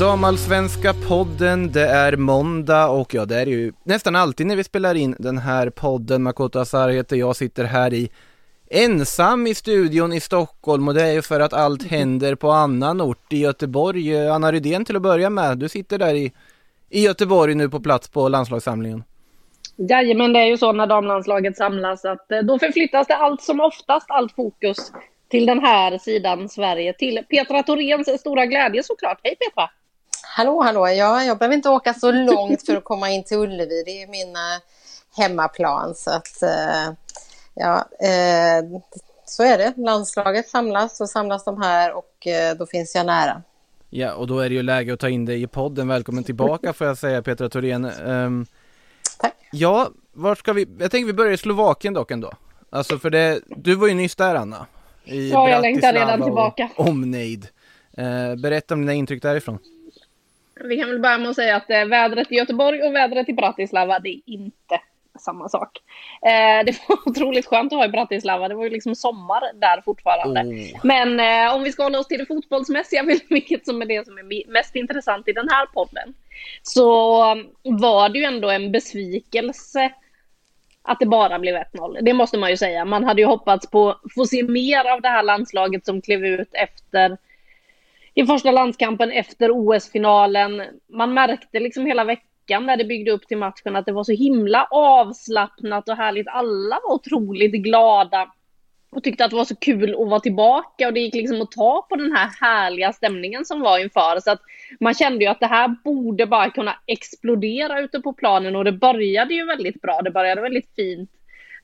Damallsvenska podden, det är måndag och ja det är ju nästan alltid när vi spelar in den här podden. Makoto Asar heter jag, sitter här i ensam i studion i Stockholm och det är ju för att allt händer på annan ort i Göteborg. Anna Rydén till att börja med, du sitter där i, i Göteborg nu på plats på landslagssamlingen. Jajamän, det är ju så när damlandslaget samlas att eh, då förflyttas det allt som oftast, allt fokus till den här sidan Sverige, till Petra Thoréns stora glädje såklart. Hej Petra! Hallå, hallå! Ja, jag behöver inte åka så långt för att komma in till Ullevi. Det är min hemmaplan. Så att, uh, ja, uh, så är det. Landslaget samlas och samlas de här och då finns jag nära. Ja, och då är det ju läge att ta in dig i podden. Välkommen tillbaka får jag säga Petra Thorén. Um, Tack. Ja, var ska vi? Jag tänker vi börjar i Slovakien dock ändå. Alltså för det, du var ju nyss där Anna. I ja, jag längtar redan tillbaka. Omnejd. berätta om dina intryck därifrån. Vi kan väl börja med att säga att eh, vädret i Göteborg och vädret i Bratislava, det är inte samma sak. Eh, det var otroligt skönt att vara i Bratislava. Det var ju liksom sommar där fortfarande. Oh. Men eh, om vi ska hålla oss till det fotbollsmässiga, vilket som är det som är mest intressant i den här podden, så var det ju ändå en besvikelse att det bara blev 1-0. Det måste man ju säga. Man hade ju hoppats på få se mer av det här landslaget som klev ut efter i första landskampen efter OS-finalen. Man märkte liksom hela veckan när det byggde upp till matchen att det var så himla avslappnat och härligt. Alla var otroligt glada och tyckte att det var så kul att vara tillbaka och det gick liksom att ta på den här härliga stämningen som var inför. Så att man kände ju att det här borde bara kunna explodera ute på planen och det började ju väldigt bra. Det började väldigt fint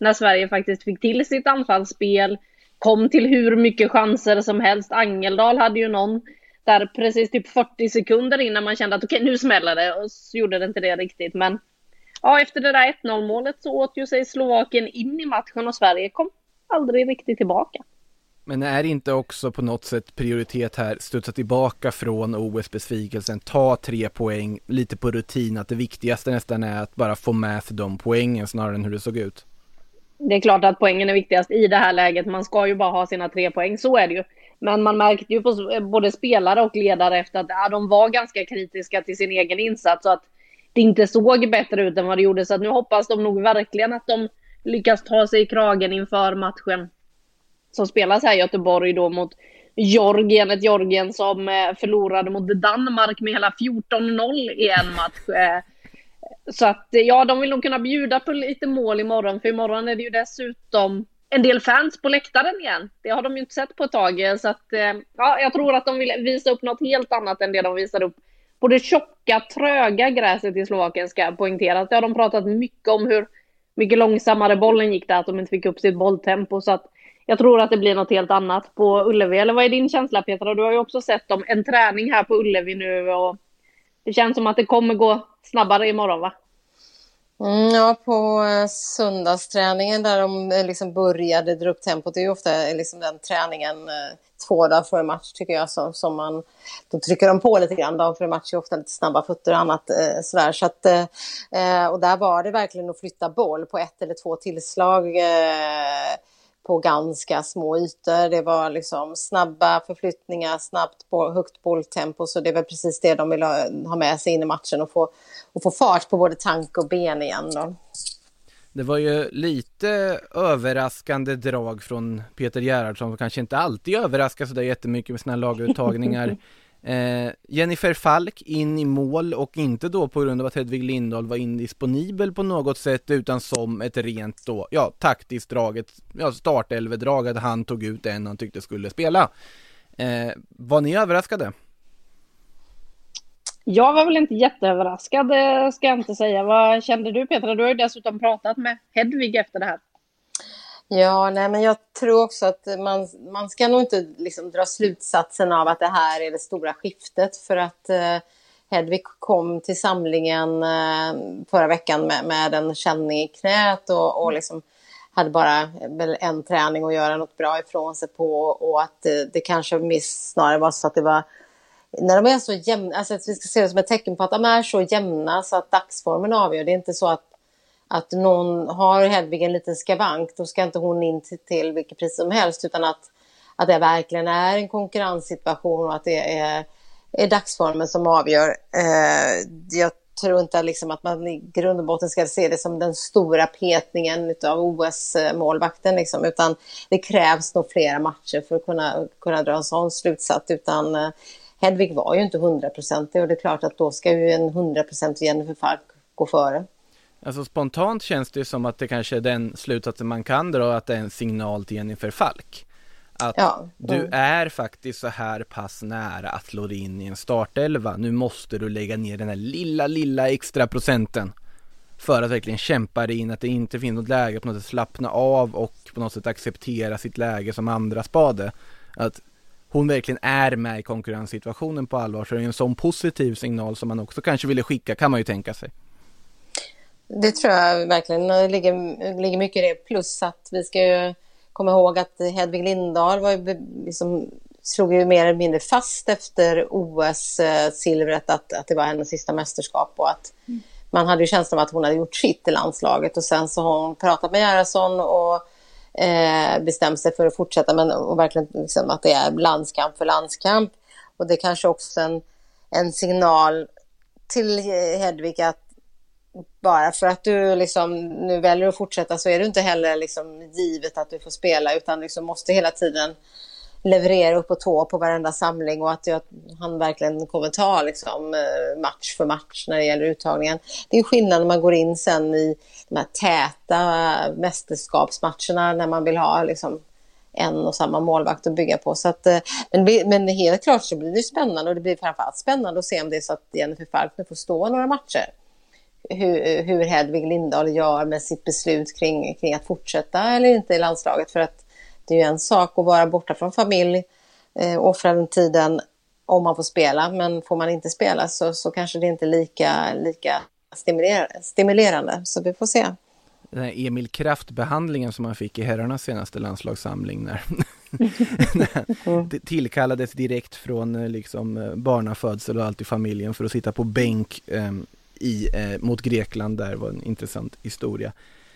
när Sverige faktiskt fick till sitt anfallsspel, kom till hur mycket chanser som helst. Angeldal hade ju någon där precis typ 40 sekunder innan man kände att okej, okay, nu smäller det. Och så gjorde det inte det riktigt. Men ja, efter det där 1-0 målet så åt ju sig Slovakien in i matchen och Sverige kom aldrig riktigt tillbaka. Men är det inte också på något sätt prioritet här, studsa tillbaka från OS-besvikelsen, ta tre poäng, lite på rutin, att det viktigaste nästan är att bara få med sig de poängen snarare än hur det såg ut? Det är klart att poängen är viktigast i det här läget. Man ska ju bara ha sina tre poäng, så är det ju. Men man märkte ju på både spelare och ledare efter att ja, de var ganska kritiska till sin egen insats. Så att det inte såg bättre ut än vad det gjorde. Så att nu hoppas de nog verkligen att de lyckas ta sig i kragen inför matchen. Som spelas här i Göteborg då mot Georgien. Ett Georgien som eh, förlorade mot Danmark med hela 14-0 i en match. Eh, så att eh, ja, de vill nog kunna bjuda på lite mål imorgon. För imorgon är det ju dessutom en del fans på läktaren igen. Det har de ju inte sett på ett tag. Eh, så att, eh, ja, jag tror att de vill visa upp något helt annat än det de visade upp på det tjocka, tröga gräset i Slovakien ska poängteras. Det har de pratat mycket om hur mycket långsammare bollen gick där, att de inte fick upp sitt bolltempo. Så att jag tror att det blir något helt annat på Ullevi. Eller vad är din känsla Petra? Du har ju också sett dem en träning här på Ullevi nu och det känns som att det kommer gå snabbare imorgon va? Mm, ja, på eh, söndagsträningen där de eh, liksom började dra upp tempot, det är ju ofta eh, liksom den träningen två dagar före match tycker jag som, som man, då trycker de på lite grann, dagen före match är ofta lite snabba fötter och annat eh, sådär. Så att, eh, och där var det verkligen att flytta boll på ett eller två tillslag eh, på ganska små ytor. Det var liksom snabba förflyttningar, snabbt på högt bolltempo. Så det väl precis det de vill ha, med sig in i matchen och få, och få fart på både tank och ben igen. Då. Det var ju lite överraskande drag från Peter Gerhardsson som kanske inte alltid överraskar sådär jättemycket med sina laguttagningar. Eh, Jennifer Falk in i mål och inte då på grund av att Hedvig Lindahl var indisponibel på något sätt utan som ett rent då, ja taktiskt draget, ja startelvedrag att han tog ut en han tyckte skulle spela. Eh, var ni överraskade? Jag var väl inte jätteöverraskad eh, ska jag inte säga. Vad kände du Petra? Du har ju dessutom pratat med Hedvig efter det här. Ja, nej, men jag tror också att man, man ska nog inte liksom dra slutsatsen av att det här är det stora skiftet för att eh, Hedvig kom till samlingen eh, förra veckan med, med en känning i knät och, och liksom hade bara en träning att göra något bra ifrån sig på och att det, det kanske miss snarare var så att det var när de är så jämna, alltså att vi ska se det som ett tecken på att de är så jämna så att dagsformen avgör. Det är inte så att att någon har Hedvig en liten skavank, då ska inte hon in till, till vilket pris som helst, utan att, att det verkligen är en konkurrenssituation och att det är, är dagsformen som avgör. Eh, jag tror inte liksom att man i grund och botten ska se det som den stora petningen av OS-målvakten, liksom, utan det krävs nog flera matcher för att kunna, kunna dra en sån slutsats. Utan, eh, Hedvig var ju inte hundraprocentig och det är klart att då ska ju en hundraprocentig Jennifer Falk gå före. Alltså spontant känns det som att det kanske är den slutsatsen man kan dra, att det är en signal till Jennifer Falk. Att ja, du mm. är faktiskt så här pass nära att slå in i en startelva. Nu måste du lägga ner den här lilla, lilla extra procenten. För att verkligen kämpa dig in, att det inte finns något läge på något sätt slappna av och på något sätt acceptera sitt läge som andra spade. Att hon verkligen är med i konkurrenssituationen på allvar. Så det är en sån positiv signal som man också kanske ville skicka, kan man ju tänka sig. Det tror jag verkligen det ligger, ligger mycket i det. Plus att vi ska ju komma ihåg att Hedvig Lindahl var ju liksom, slog ju mer eller mindre fast efter OS-silvret att, att det var hennes sista mästerskap och att mm. man hade ju känslan av att hon hade gjort sitt i landslaget och sen så har hon pratat med Gerhardsson och eh, bestämt sig för att fortsätta men och verkligen liksom att det är landskamp för landskamp och det är kanske också en, en signal till Hedvig att bara för att du liksom nu väljer att fortsätta så är det inte heller liksom givet att du får spela utan liksom måste hela tiden leverera upp på tå på varenda samling och att jag, han verkligen kommer ta liksom, eh, match för match när det gäller uttagningen. Det är skillnad när man går in sen i de här täta mästerskapsmatcherna när man vill ha liksom, en och samma målvakt att bygga på. Så att, eh, men, men helt klart så blir det spännande och det blir framförallt spännande att se om det är så att Jennifer Falk får stå några matcher hur, hur Hedvig Lindahl gör med sitt beslut kring, kring att fortsätta eller inte i landslaget. För att det är ju en sak att vara borta från familj, eh, offra den tiden om man får spela. Men får man inte spela så, så kanske det inte är lika, lika stimulerande. Så vi får se. Den här Emil Kraft-behandlingen som han fick i herrarnas senaste landslagssamling när, tillkallades direkt från eh, liksom, eh, barnafödsel och allt i familjen för att sitta på bänk um, i, eh, mot Grekland där var en intressant historia.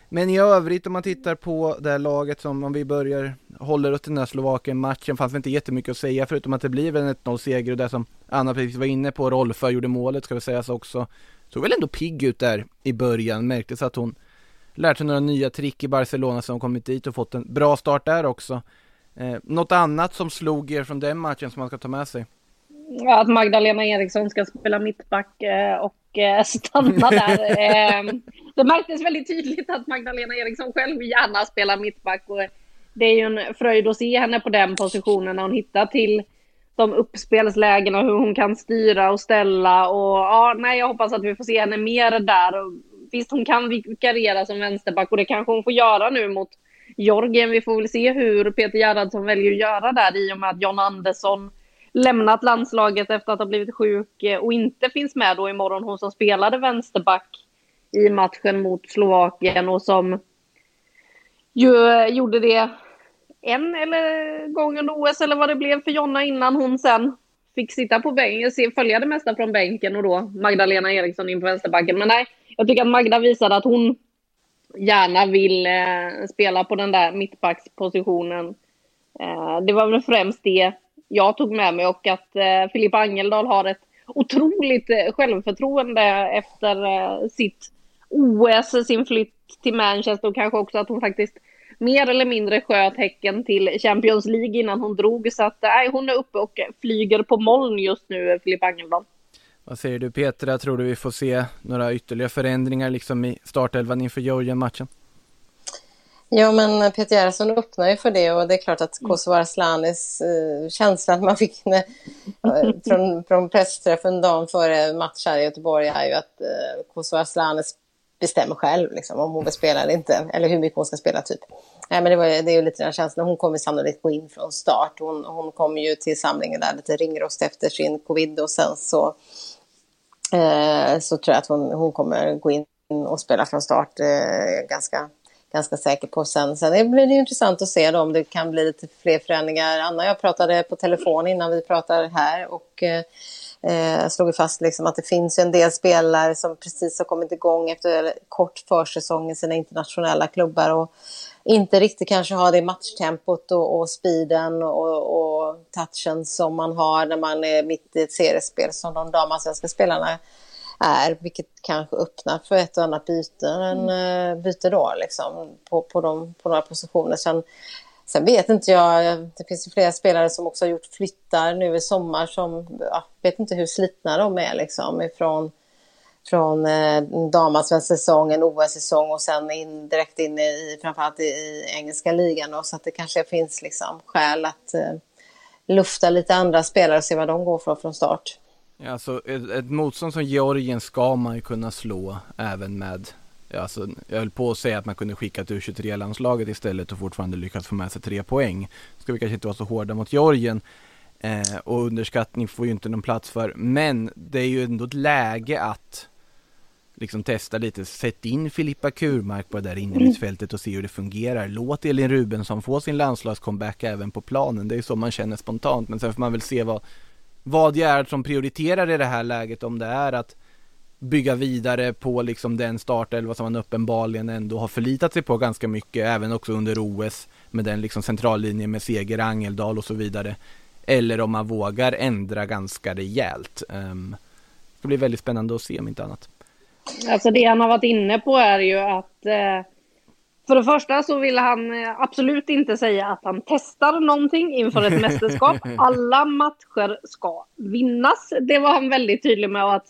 Men i övrigt om man tittar på det här laget som om vi börjar håller oss till den här Slovakien-matchen fanns det inte jättemycket att säga förutom att det blir en 1-0 seger och det som Anna precis var inne på, Rolfö gjorde målet ska vi sägas också. Såg väl ändå pigg ut där i början, märktes att hon lärt sig några nya trick i Barcelona som kommit dit och fått en bra start där också. Eh, något annat som slog er från den matchen som man ska ta med sig? Att Magdalena Eriksson ska spela mittback eh, och eh, stanna där. Ehm, det märktes väldigt tydligt att Magdalena Eriksson själv gärna spelar mittback. Och det är ju en fröjd att se henne på den positionen när hon hittar till de uppspelslägen och hur hon kan styra och ställa. Och ja, nej, jag hoppas att vi får se henne mer där. Och visst, hon kan vikariera som vänsterback och det kanske hon får göra nu mot Jorgen. Vi får väl se hur Peter Gerhardsson väljer att göra där i och med att John Andersson lämnat landslaget efter att ha blivit sjuk eh, och inte finns med då imorgon. Hon som spelade vänsterback i matchen mot Slovakien och som ju eh, gjorde det en eller gång under OS eller vad det blev för Jonna innan hon sen fick sitta på bänken, eh, följa det mesta från bänken och då Magdalena Eriksson in på vänsterbacken. Men nej, jag tycker att Magda visade att hon gärna vill eh, spela på den där mittbackspositionen. Eh, det var väl främst det jag tog med mig och att eh, Filippa Angeldal har ett otroligt eh, självförtroende efter eh, sitt OS, sin flytt till Manchester och kanske också att hon faktiskt mer eller mindre sköt Häcken till Champions League innan hon drog. Så att eh, nej, hon är uppe och flyger på moln just nu, eh, Filippa Angeldal. Vad säger du Petra, tror du vi får se några ytterligare förändringar liksom i startelvan inför Georgien-matchen? Ja, men Peter Gerhardsson öppnar ju för det och det är klart att Kosovare Slanis uh, känslan man fick när, uh, från, från pressträffen dagen före match här i Göteborg är ju att uh, Kosovare Slanis bestämmer själv liksom, om hon vill spela eller inte, eller hur mycket hon ska spela typ. Nej, men det, var, det är ju lite den känslan. Hon kommer sannolikt gå in från start. Hon, hon kommer ju till samlingen där lite ringrost efter sin covid och sen så, eh, så tror jag att hon, hon kommer gå in och spela från start eh, ganska, ganska säker på. Sen, sen blir det intressant att se då, om det kan bli lite fler förändringar. Anna och jag pratade på telefon innan vi pratade här och eh, eh, slog fast liksom att det finns en del spelare som precis har kommit igång efter kort försäsong i sina internationella klubbar och inte riktigt kanske har det matchtempot och, och speeden och, och touchen som man har när man är mitt i ett seriespel som de damallsvenska spelarna är, vilket kanske öppnar för ett och annat byte, en, mm. byte då liksom, på, på, de, på några positioner. Sen, sen vet inte jag, det finns ju flera spelare som också har gjort flyttar nu i sommar som, jag vet inte hur slitna de är liksom ifrån från eh, damallsvensk säsong, en OS-säsong och sen in, direkt in i framförallt i, i engelska ligan. Och så att det kanske finns liksom skäl att eh, lufta lite andra spelare och se vad de går för från start. Alltså ett, ett motstånd som Georgien ska man ju kunna slå även med alltså, jag höll på att säga att man kunde skicka till U23-landslaget istället och fortfarande lyckas få med sig tre poäng. Ska vi kanske inte vara så hårda mot Georgien. Eh, och underskattning får ju inte någon plats för. Men det är ju ändå ett läge att liksom testa lite. Sätt in Filippa Kurmark på det där innermittfältet och se hur det fungerar. Låt Elin Rubensson få sin landslagscomeback även på planen. Det är ju så man känner spontant. Men sen får man väl se vad, vad Gerhard som prioriterar i det här läget. Om det är att bygga vidare på liksom den startelva som man uppenbarligen ändå har förlitat sig på ganska mycket. Även också under OS med den liksom centrallinjen med Seger, Angeldal och så vidare. Eller om man vågar ändra ganska rejält. Um, det blir väldigt spännande att se om inte annat. Alltså det han har varit inne på är ju att eh, för det första så vill han eh, absolut inte säga att han testar någonting inför ett mästerskap. Alla matcher ska vinnas. Det var han väldigt tydlig med. att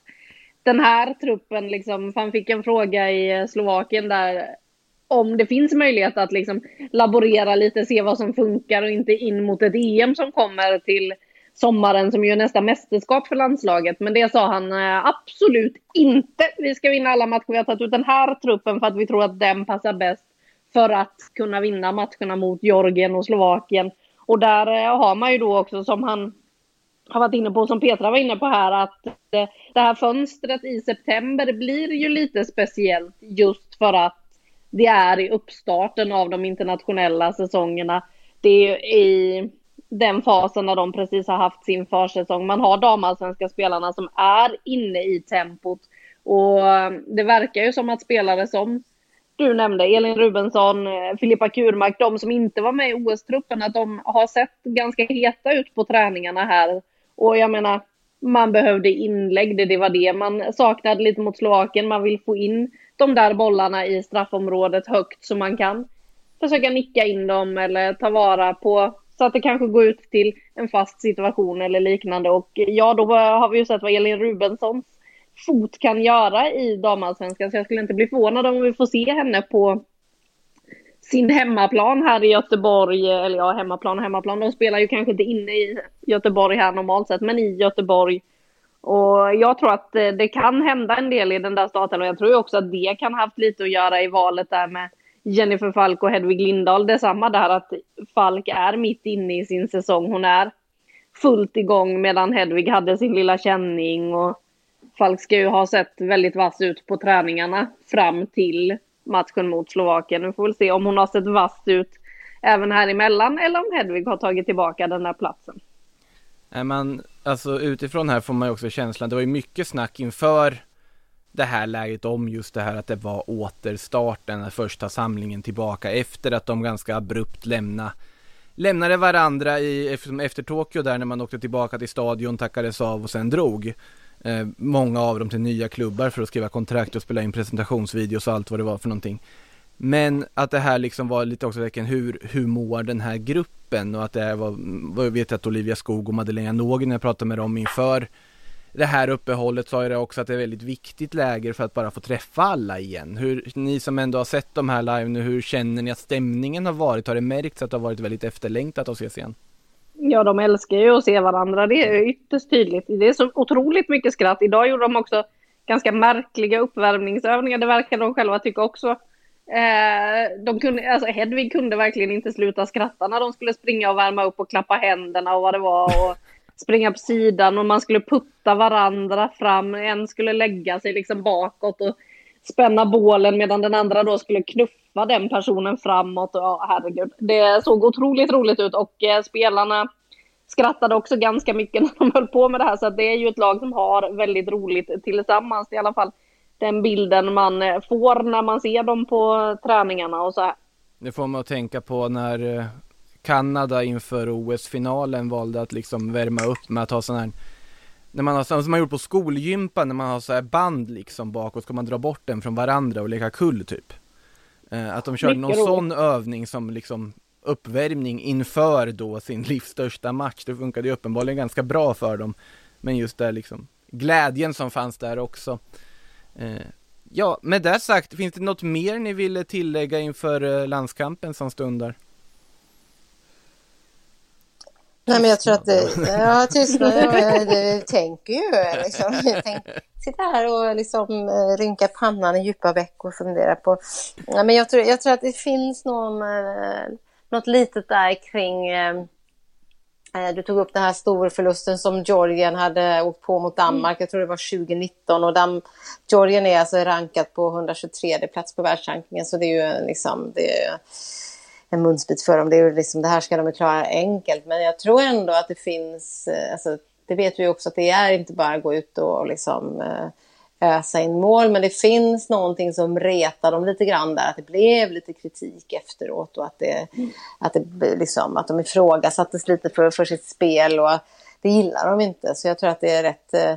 den här truppen, liksom, han fick en fråga i eh, Slovakien där om det finns möjlighet att liksom laborera lite, se vad som funkar och inte in mot ett EM som kommer till sommaren som ju är nästa mästerskap för landslaget. Men det sa han eh, absolut inte. Vi ska vinna alla matcher. Vi har tagit ut den här truppen för att vi tror att den passar bäst för att kunna vinna matcherna mot Georgien och Slovakien. Och där eh, har man ju då också som han har varit inne på, som Petra var inne på här, att eh, det här fönstret i september blir ju lite speciellt just för att det är i uppstarten av de internationella säsongerna. Det är i den fasen när de precis har haft sin försäsong. Man har damallsvenska spelarna som är inne i tempot. Och eh, det verkar ju som att spelare som du nämnde, Elin Rubensson, eh, Filippa Kurmark, de som inte var med i OS-truppen, att de har sett ganska heta ut på träningarna här. Och jag menar, man behövde inlägg, det, det var det man saknade lite mot Slovakien. Man vill få in de där bollarna i straffområdet högt så man kan försöka nicka in dem eller ta vara på så att det kanske går ut till en fast situation eller liknande. Och ja, då har vi ju sett vad Elin Rubenssons fot kan göra i damallsvenskan. Så jag skulle inte bli förvånad om vi får se henne på sin hemmaplan här i Göteborg. Eller ja, hemmaplan och hemmaplan. De spelar ju kanske inte inne i Göteborg här normalt sett, men i Göteborg. Och jag tror att eh, det kan hända en del i den där starten och jag tror också att det kan ha haft lite att göra i valet där med Jennifer Falk och Hedvig Lindahl. Detsamma där att Falk är mitt inne i sin säsong. Hon är fullt igång medan Hedvig hade sin lilla känning och Falk ska ju ha sett väldigt vass ut på träningarna fram till matchen mot Slovakien. Vi får väl se om hon har sett vass ut även här emellan eller om Hedvig har tagit tillbaka den där platsen. Nej, men alltså utifrån här får man ju också känslan, det var ju mycket snack inför det här läget om just det här att det var återstarten, den första samlingen tillbaka efter att de ganska abrupt lämna, lämnade varandra i, efter Tokyo där när man åkte tillbaka till stadion, tackades av och sen drog. Eh, många av dem till nya klubbar för att skriva kontrakt och spela in presentationsvideos och allt vad det var för någonting. Men att det här liksom var lite också tecken, hur, hur mår den här gruppen och att det här var, jag vet att Olivia Skog och Madeleine Någen när jag pratade med dem inför det här uppehållet sa jag det också att det är väldigt viktigt läger för att bara få träffa alla igen. Hur, ni som ändå har sett de här live nu, hur känner ni att stämningen har varit? Har det märkts att det har varit väldigt efterlängtat att ses igen? Ja, de älskar ju att se varandra. Det är ytterst tydligt. Det är så otroligt mycket skratt. Idag gjorde de också ganska märkliga uppvärmningsövningar. Det verkar de själva tycka också. Eh, de kunde, alltså Hedvig kunde verkligen inte sluta skratta när de skulle springa och värma upp och klappa händerna och vad det var. Och springa på sidan och man skulle putta varandra fram. En skulle lägga sig liksom bakåt och spänna bålen medan den andra då skulle knuffa den personen framåt. Ja, herregud. Det såg otroligt roligt ut och eh, spelarna skrattade också ganska mycket när de höll på med det här. Så det är ju ett lag som har väldigt roligt tillsammans. I alla fall den bilden man eh, får när man ser dem på träningarna och så här. Det får man att tänka på när eh, Kanada inför OS-finalen valde att liksom värma upp med att ha sån här när man har, som man gjort på skolgympan när man har så här band liksom bakåt, ska man dra bort den från varandra och leka kull typ. Eh, att de körde någon roligt. sån övning som liksom uppvärmning inför då sin livs största match. Det funkade ju uppenbarligen ganska bra för dem. Men just där liksom glädjen som fanns där också. Eh, ja, med det sagt, finns det något mer ni ville tillägga inför eh, landskampen som stundar? Nej, men jag tror att det, ja, tystnad, jag, tänker ju liksom. Jag tänk, sitta här och liksom eh, rynka pannan i djupa veck och fundera på. Ja, men jag tror, jag tror att det finns någon, eh, något litet där kring eh, du tog upp den här storförlusten som Georgien hade åkt på mot Danmark. Jag tror det var 2019 och Dam Georgien är alltså rankat på 123 plats på världsrankingen så det är ju liksom det är, en munsbit för dem. Det, är liksom, det här ska de klara enkelt. Men jag tror ändå att det finns, eh, alltså, det vet vi också att det är inte bara att gå ut och liksom, eh, ösa in mål. Men det finns någonting som retar dem lite grann där. Att det blev lite kritik efteråt och att, det, mm. att, det, liksom, att de ifrågasattes lite för, för sitt spel. Och det gillar de inte. Så jag tror att det är rätt eh,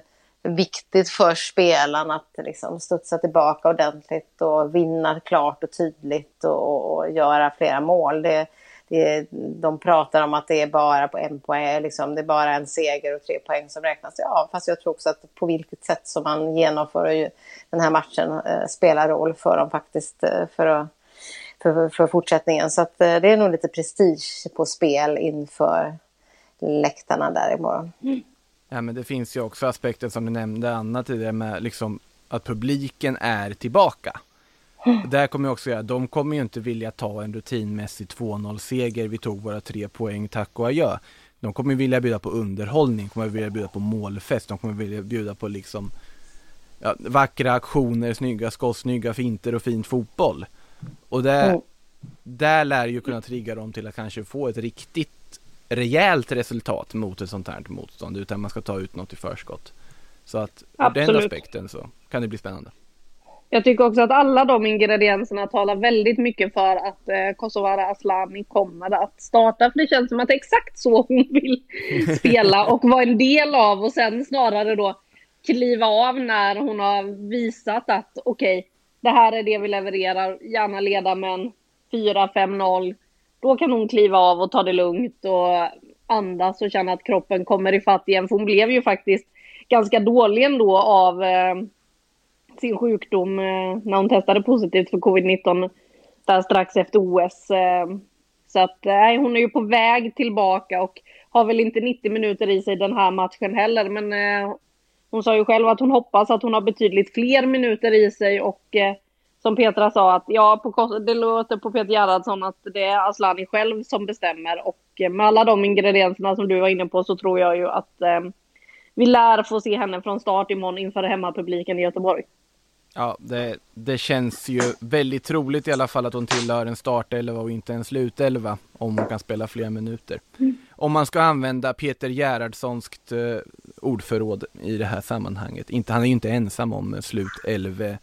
viktigt för spelarna att liksom studsa tillbaka ordentligt och vinna klart och tydligt och, och göra flera mål. Det, det, de pratar om att det är bara på en poäng, liksom, det är bara en seger och tre poäng som räknas. Ja, fast jag tror också att på vilket sätt som man genomför den här matchen eh, spelar roll för dem faktiskt eh, för, att, för, för fortsättningen. Så att, eh, det är nog lite prestige på spel inför läktarna där imorgon. Mm. Ja men det finns ju också aspekten som du nämnde Anna tidigare med liksom att publiken är tillbaka. Mm. Där kommer jag också göra, de kommer ju inte vilja ta en rutinmässig 2-0 seger, vi tog våra tre poäng, tack och adjö. De kommer vilja bjuda på underhållning, kommer vilja bjuda på målfest, de kommer vilja bjuda på liksom ja, vackra aktioner, snygga skott, snygga finter och fin fotboll. Och där, mm. där lär ju kunna trigga dem till att kanske få ett riktigt rejält resultat mot ett sånt här motstånd utan man ska ta ut något i förskott. Så att ur den aspekten så kan det bli spännande. Jag tycker också att alla de ingredienserna talar väldigt mycket för att eh, Kosovare Aslani kommer att starta. För det känns som att det är exakt så hon vill spela och vara en del av och sen snarare då kliva av när hon har visat att okej, okay, det här är det vi levererar, gärna leda med en 4-5-0 då kan hon kliva av och ta det lugnt och andas och känna att kroppen kommer ifatt igen. För hon blev ju faktiskt ganska dålig ändå av eh, sin sjukdom eh, när hon testade positivt för covid-19 där strax efter OS. Eh, så att nej, hon är ju på väg tillbaka och har väl inte 90 minuter i sig den här matchen heller. Men eh, hon sa ju själv att hon hoppas att hon har betydligt fler minuter i sig och eh, som Petra sa, att ja, på, det låter på Peter Gerhardsson att det är Aslani själv som bestämmer. Och eh, med alla de ingredienserna som du var inne på så tror jag ju att eh, vi lär få se henne från start imorgon inför hemmapubliken i Göteborg. Ja, det, det känns ju väldigt troligt i alla fall att hon tillhör en startelva och inte en slutelva om hon kan spela fler minuter. Mm. Om man ska använda Peter Gerhardssonskt eh, ordförråd i det här sammanhanget. Inte, han är ju inte ensam om slutelve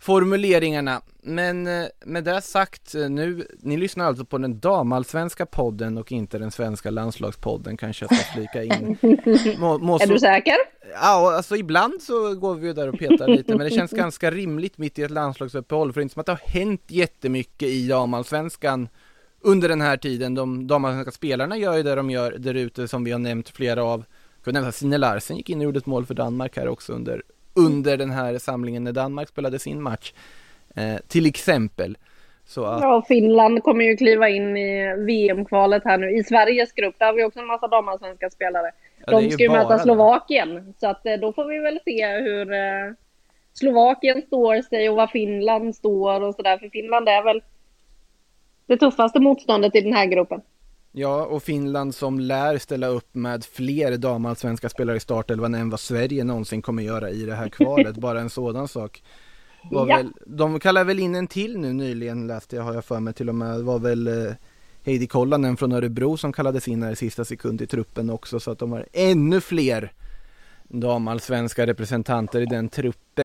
formuleringarna. Men eh, med det sagt eh, nu, ni lyssnar alltså på den damallsvenska podden och inte den svenska landslagspodden kanske jag ska flika in. Må, må är du säker? Ja, alltså ibland så går vi där och petar lite, men det känns ganska rimligt mitt i ett landslagsuppehåll, för det är inte som att det har hänt jättemycket i damallsvenskan under den här tiden. De damallsvenska spelarna gör ju det de gör där ute som vi har nämnt flera av. Jag kan nämna Signe Larsen gick in och gjorde ett mål för Danmark här också under, under den här samlingen när Danmark spelade sin match. Eh, till exempel. Så att... Ja, Finland kommer ju kliva in i VM-kvalet här nu. I Sveriges grupp, där har vi också en massa damallsvenska spelare. Ja, De ska ju möta Slovakien, så att eh, då får vi väl se hur eh, Slovakien står sig och vad Finland står och sådär. För Finland är väl det tuffaste motståndet i den här gruppen. Ja, och Finland som lär ställa upp med fler damallsvenska spelare i startelvan än vad Sverige någonsin kommer göra i det här kvalet. Bara en sådan sak. Var ja. väl, de kallar väl in en till nu nyligen läste jag har jag för mig till och med. var väl eh, Heidi Kollanen från Örebro som kallades in här i sista sekund i truppen också så att de har ännu fler damallsvenska representanter i den truppen.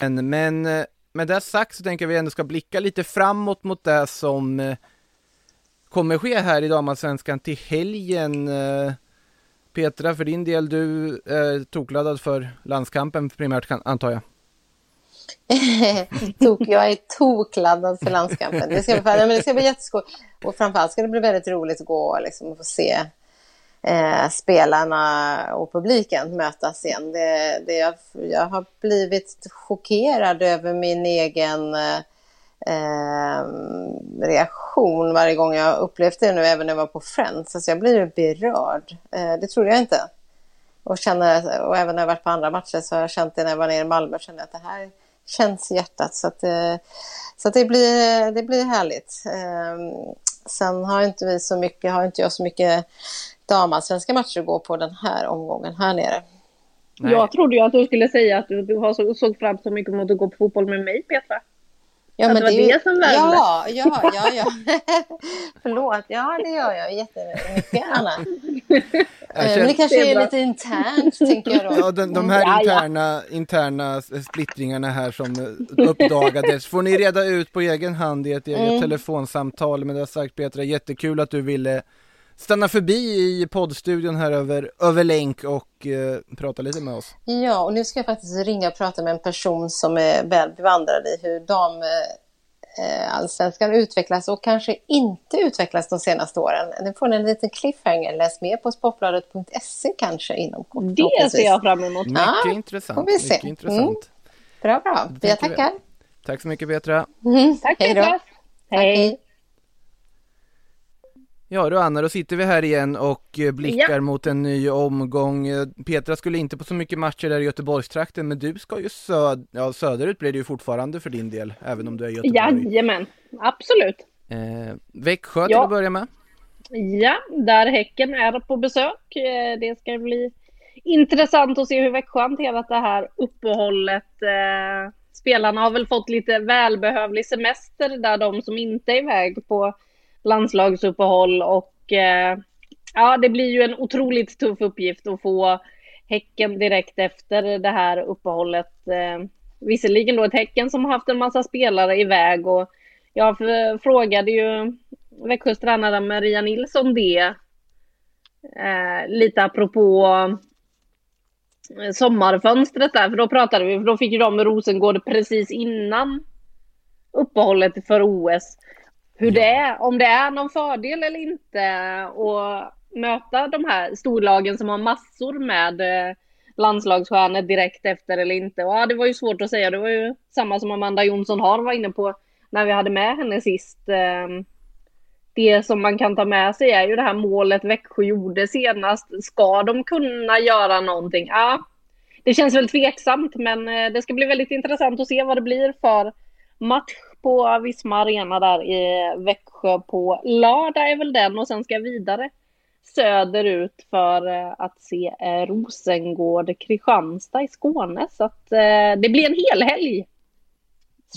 Men, men eh, med det sagt så tänker jag vi ändå ska blicka lite framåt mot det som eh, kommer ske här i damallsvenskan till helgen. Eh. Petra, för din del, du är tokladdad för landskampen primärt antar jag? Tok, jag är tokladdad för landskampen. Det ska, bli, men det ska bli jätteskoj. Och framförallt ska det bli väldigt roligt att gå liksom, och få se eh, spelarna och publiken mötas igen. Det, det, jag, jag har blivit chockerad över min egen eh, eh reaktion varje gång jag upplevt det nu, även när jag var på Friends. Alltså jag blir berörd. Eh, det trodde jag inte. Och, känner, och även när jag varit på andra matcher så har jag känt det när jag var nere i Malmö. Kände att det här känns i hjärtat. Så, att, eh, så att det, blir, det blir härligt. Eh, sen har inte vi så mycket, har inte jag så mycket damallsvenska matcher att gå på den här omgången här nere. Nej. Jag trodde ju att du skulle säga att du, du så, såg fram så mycket mot att gå på fotboll med mig Petra. Ja, men det var det, det som värmde. Ja, ja, ja, ja. Förlåt, ja det gör jag jättemycket Anna. Eh, men det kanske är lite internt, tänker jag då. Ja, de, de här interna, interna splittringarna här som uppdagades får ni reda ut på egen hand i ett eget mm. telefonsamtal. Men det har sagt Petra, jättekul att du ville stanna förbi i poddstudion här över, över länk och eh, prata lite med oss. Ja, och nu ska jag faktiskt ringa och prata med en person som är väl bevandrad i hur damallsvenskan eh, utvecklas och kanske inte utvecklas de senaste åren. Nu får ni en liten cliffhanger. Läs mer på sportbladet.se kanske inom kort. Det ser jag fram emot. Mycket ja, intressant. Vi se. Mycket intressant. Mm. Bra, bra. Jag tackar. Tack så mycket Petra. Mm. Tack Petra. Hej. Ja du Anna, då sitter vi här igen och eh, blickar ja. mot en ny omgång. Eh, Petra skulle inte på så mycket matcher där i Göteborgstrakten, men du ska ju söd ja, söderut blir det ju fortfarande för din del, även om du är i Göteborg. Jajamän, absolut. Eh, Växjö till att börja med. Ja, där Häcken är på besök. Eh, det ska bli intressant att se hur Växjö hanterat det här uppehållet. Spelarna har väl fått lite välbehövlig semester där de som inte är iväg på landslagsuppehåll och eh, ja, det blir ju en otroligt tuff uppgift att få Häcken direkt efter det här uppehållet. Eh, visserligen då ett Häcken som har haft en massa spelare iväg och jag frågade ju Växjös tränare Maria Nilsson det. Eh, lite apropå eh, sommarfönstret där, för då pratade vi, för då fick ju de med Rosengård precis innan uppehållet för OS hur det är, om det är någon fördel eller inte att möta de här storlagen som har massor med eh, landslagsstjärnor direkt efter eller inte. Och ja, det var ju svårt att säga. Det var ju samma som Amanda Jonsson har var inne på när vi hade med henne sist. Ehm, det som man kan ta med sig är ju det här målet Växjö gjorde senast. Ska de kunna göra någonting? Ja, det känns väl tveksamt, men eh, det ska bli väldigt intressant att se vad det blir för match på Visma Arena där i Växjö på lördag är väl den och sen ska jag vidare söderut för eh, att se eh, Rosengård Kristianstad i Skåne. Så att det blir en hel helg.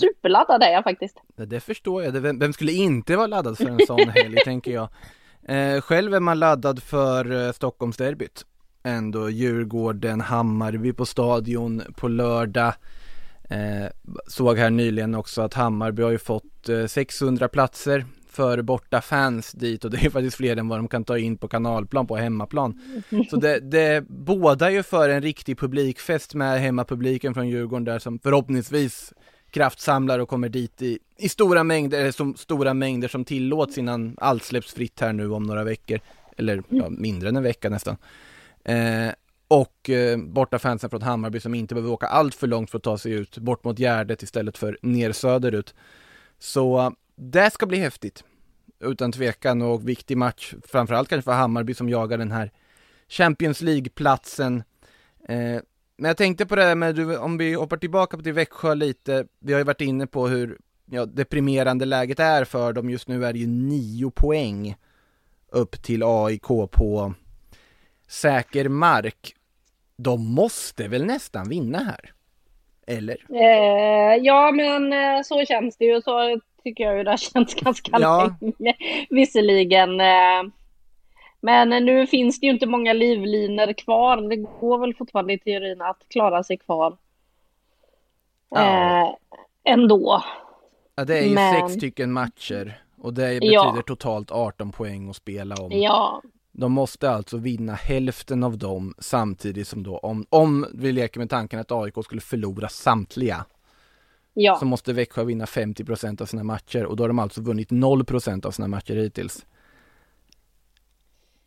Superladdad är jag faktiskt. Det förstår jag. Vem skulle inte vara laddad för en sån helg, tänker jag. själv är man laddad för Stockholmsderbyt ändå Djurgården, Hammarby på stadion på lördag. Eh, såg här nyligen också att Hammarby har ju fått eh, 600 platser för borta fans dit och det är faktiskt fler än vad de kan ta in på kanalplan på hemmaplan. Så det, det båda ju för en riktig publikfest med hemmapubliken från Djurgården där som förhoppningsvis kraftsamlar och kommer dit i, i stora mängder, eller som stora mängder som tillåts innan allt släpps fritt här nu om några veckor. Eller ja, mindre än en vecka nästan. Eh, och eh, borta fansen från Hammarby som inte behöver åka allt för långt för att ta sig ut bort mot Gärdet istället för ner söderut. Så eh, det ska bli häftigt. Utan tvekan och viktig match, framförallt kanske för Hammarby som jagar den här Champions League-platsen. Eh, men jag tänkte på det här med, om vi hoppar tillbaka till Växjö lite, vi har ju varit inne på hur ja, deprimerande läget är för dem. Just nu är det ju nio poäng upp till AIK på säker mark. De måste väl nästan vinna här? Eller? Eh, ja, men eh, så känns det ju. Så tycker jag ju det har känts ganska ja. länge. Visserligen. Eh, men nu finns det ju inte många livlinor kvar. Det går väl fortfarande i teorin att klara sig kvar. Ja. Eh, ändå. Ja, det är ju men... sex stycken matcher. Och det betyder ja. totalt 18 poäng att spela om. Ja, de måste alltså vinna hälften av dem samtidigt som då, om, om vi leker med tanken att AIK skulle förlora samtliga. Ja. Så måste Växjö vinna 50% av sina matcher och då har de alltså vunnit 0% av sina matcher hittills.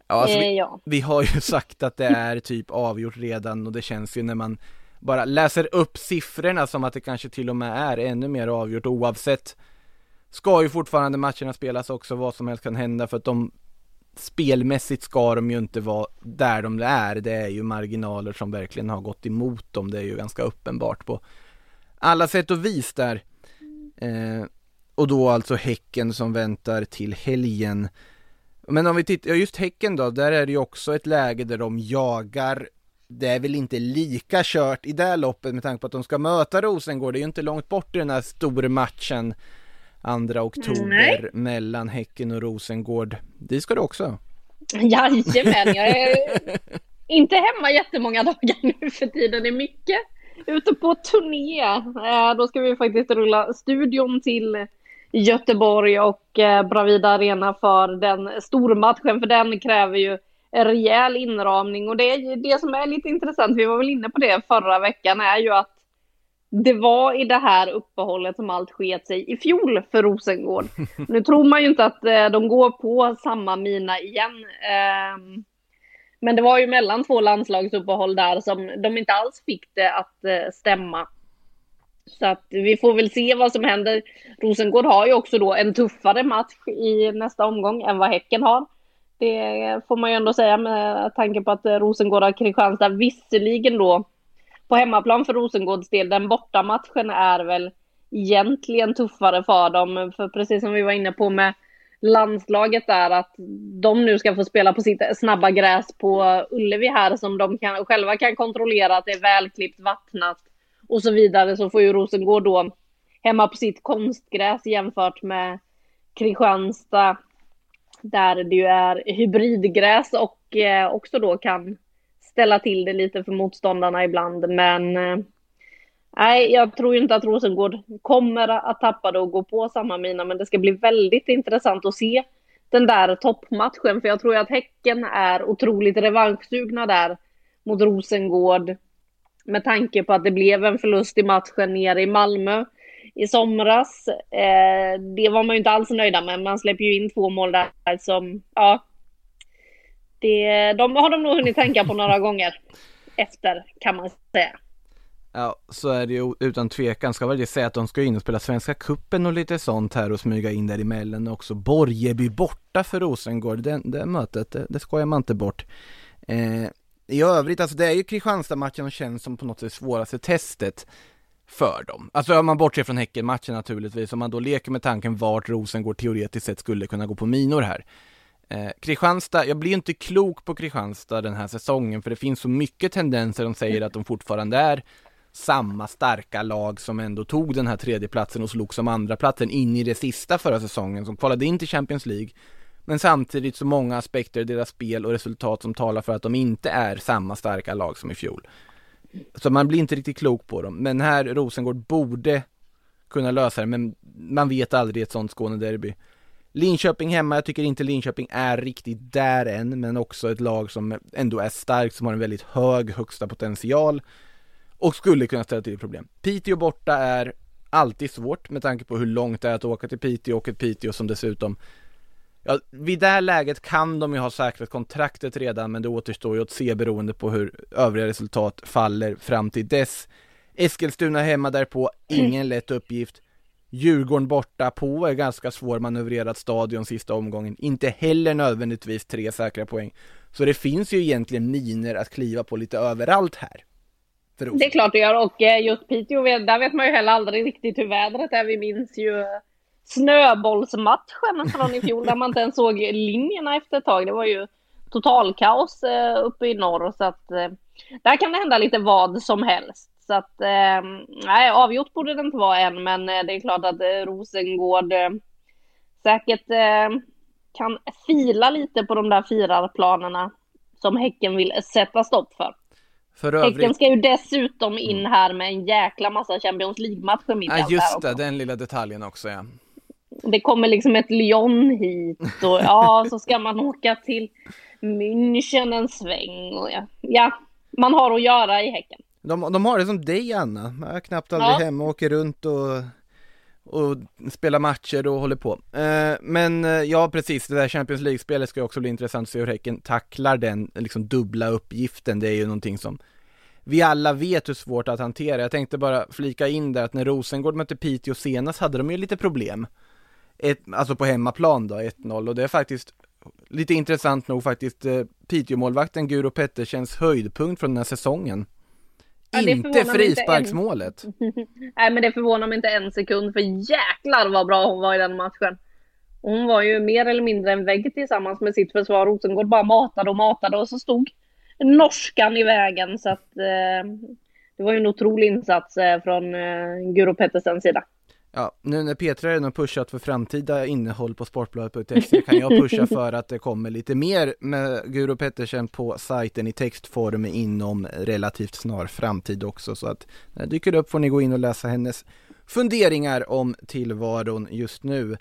Ja, alltså vi, eh, ja. vi har ju sagt att det är typ avgjort redan och det känns ju när man bara läser upp siffrorna som att det kanske till och med är ännu mer avgjort oavsett ska ju fortfarande matcherna spelas också, vad som helst kan hända för att de spelmässigt ska de ju inte vara där de är. Det är ju marginaler som verkligen har gått emot dem. Det är ju ganska uppenbart på alla sätt och vis där. Eh, och då alltså Häcken som väntar till helgen. Men om vi tittar, ja just Häcken då, där är det ju också ett läge där de jagar det är väl inte lika kört i det loppet med tanke på att de ska möta Rosengård. Det är ju inte långt bort i den här stora matchen 2 oktober Nej. mellan Häcken och Rosengård. Dit ska du också? Jajamän, jag är inte hemma jättemånga dagar nu för tiden. Det är mycket ute på turné. Eh, då ska vi faktiskt rulla studion till Göteborg och eh, Bravida Arena för den stormatchen, för den kräver ju rejäl inramning och det det som är lite intressant. Vi var väl inne på det förra veckan är ju att det var i det här uppehållet som allt sket sig i fjol för Rosengård. Nu tror man ju inte att eh, de går på samma mina igen. Eh, men det var ju mellan två landslagsuppehåll där som de inte alls fick det att eh, stämma. Så att vi får väl se vad som händer. Rosengård har ju också då en tuffare match i nästa omgång än vad Häcken har. Det får man ju ändå säga med tanke på att Rosengård har Kristianstad visserligen då på hemmaplan för Rosengårds del, den bortamatchen är väl egentligen tuffare för dem. För precis som vi var inne på med landslaget där, att de nu ska få spela på sitt snabba gräs på Ullevi här som de kan, själva kan kontrollera att det är välklippt, vattnat och så vidare, så får ju Rosengård då hemma på sitt konstgräs jämfört med Kristianstad där det ju är hybridgräs och eh, också då kan ställa till det lite för motståndarna ibland. Men eh, nej, jag tror inte att Rosengård kommer att tappa det och gå på samma mina. Men det ska bli väldigt intressant att se den där toppmatchen. För jag tror att Häcken är otroligt revanschsugna där mot Rosengård. Med tanke på att det blev en förlust i matchen nere i Malmö i somras. Eh, det var man ju inte alls nöjda med. Man släpper ju in två mål där som, ja, det, de har de nog hunnit tänka på några gånger efter kan man säga. Ja, så är det ju utan tvekan. Ska väl säga att de ska in och spela Svenska Kuppen och lite sånt här och smyga in däremellan också. Borgeby borta för Rosengård, det, det mötet, det, det skojar man inte bort. Eh, i övrigt, alltså det är ju Kristianstad-matchen som känns som på något sätt svåraste testet för dem. Alltså om man bortser från Häcken-matchen naturligtvis, om man då leker med tanken vart Rosengård teoretiskt sett skulle kunna gå på minor här. Eh, Kristianstad, jag blir inte klok på Kristianstad den här säsongen för det finns så mycket tendenser som säger att de fortfarande är samma starka lag som ändå tog den här tredjeplatsen och slog som andra platsen in i det sista förra säsongen som kvalade in till Champions League. Men samtidigt så många aspekter i deras spel och resultat som talar för att de inte är samma starka lag som i fjol. Så man blir inte riktigt klok på dem. Men här, Rosengård borde kunna lösa det, men man vet aldrig i ett sånt Skånederby. Linköping hemma, jag tycker inte Linköping är riktigt där än, men också ett lag som ändå är starkt, som har en väldigt hög högsta potential och skulle kunna ställa till problem. Piteå borta är alltid svårt med tanke på hur långt det är att åka till Piteå och ett Piteå som dessutom Ja, vid det här läget kan de ju ha säkrat kontraktet redan men det återstår ju att se beroende på hur övriga resultat faller fram till dess. Eskilstuna hemma därpå, ingen lätt uppgift. Djurgården borta på är ganska svårmanövrerat stadion sista omgången. Inte heller nödvändigtvis tre säkra poäng. Så det finns ju egentligen miner att kliva på lite överallt här. Det är klart det gör och eh, just Piteå, där vet man ju heller aldrig riktigt hur vädret är. Vi minns ju snöbollsmatchen från i fjol där man inte ens såg linjerna efter ett tag. Det var ju totalkaos eh, uppe i norr så att eh, där kan det hända lite vad som helst. Så att eh, nej, avgjort borde det inte vara än, men eh, det är klart att eh, Rosengård eh, säkert kan fila lite på de där firarplanerna som Häcken vill sätta stopp för. För övrigt... Häcken ska ju dessutom in mm. här med en jäkla massa Champions League-matcher mitt Ja just det, den lilla detaljen också ja det kommer liksom ett Lyon hit och ja, så ska man åka till München en sväng och ja, ja man har att göra i Häcken. De, de har det som dig Anna, jag är knappt aldrig ja. hemma och åker runt och och spelar matcher och håller på. Eh, men eh, ja, precis, det där Champions League-spelet ska också bli intressant att se hur Häcken tacklar den liksom dubbla uppgiften. Det är ju någonting som vi alla vet hur svårt att hantera. Jag tänkte bara flika in där att när Rosengård mötte Piteå senast hade de ju lite problem ett, alltså på hemmaplan då, 1-0 och det är faktiskt lite intressant nog faktiskt eh, Piteå-målvakten Guro Pettersens höjdpunkt från den här säsongen. Ja, inte frisparksmålet. Nej men det förvånar mig inte en sekund för jäklar vad bra hon var i den matchen. Hon var ju mer eller mindre en vägg tillsammans med sitt försvar. Rosengård bara matade och matade och så stod norskan i vägen så att eh, det var ju en otrolig insats eh, från eh, Guro Pettersens sida. Ja, nu när Petra redan pushat för framtida innehåll på sportbladet.se kan jag pusha för att det kommer lite mer med Guro Pettersen på sajten i textform inom relativt snar framtid också så att när det dyker upp får ni gå in och läsa hennes funderingar om tillvaron just nu.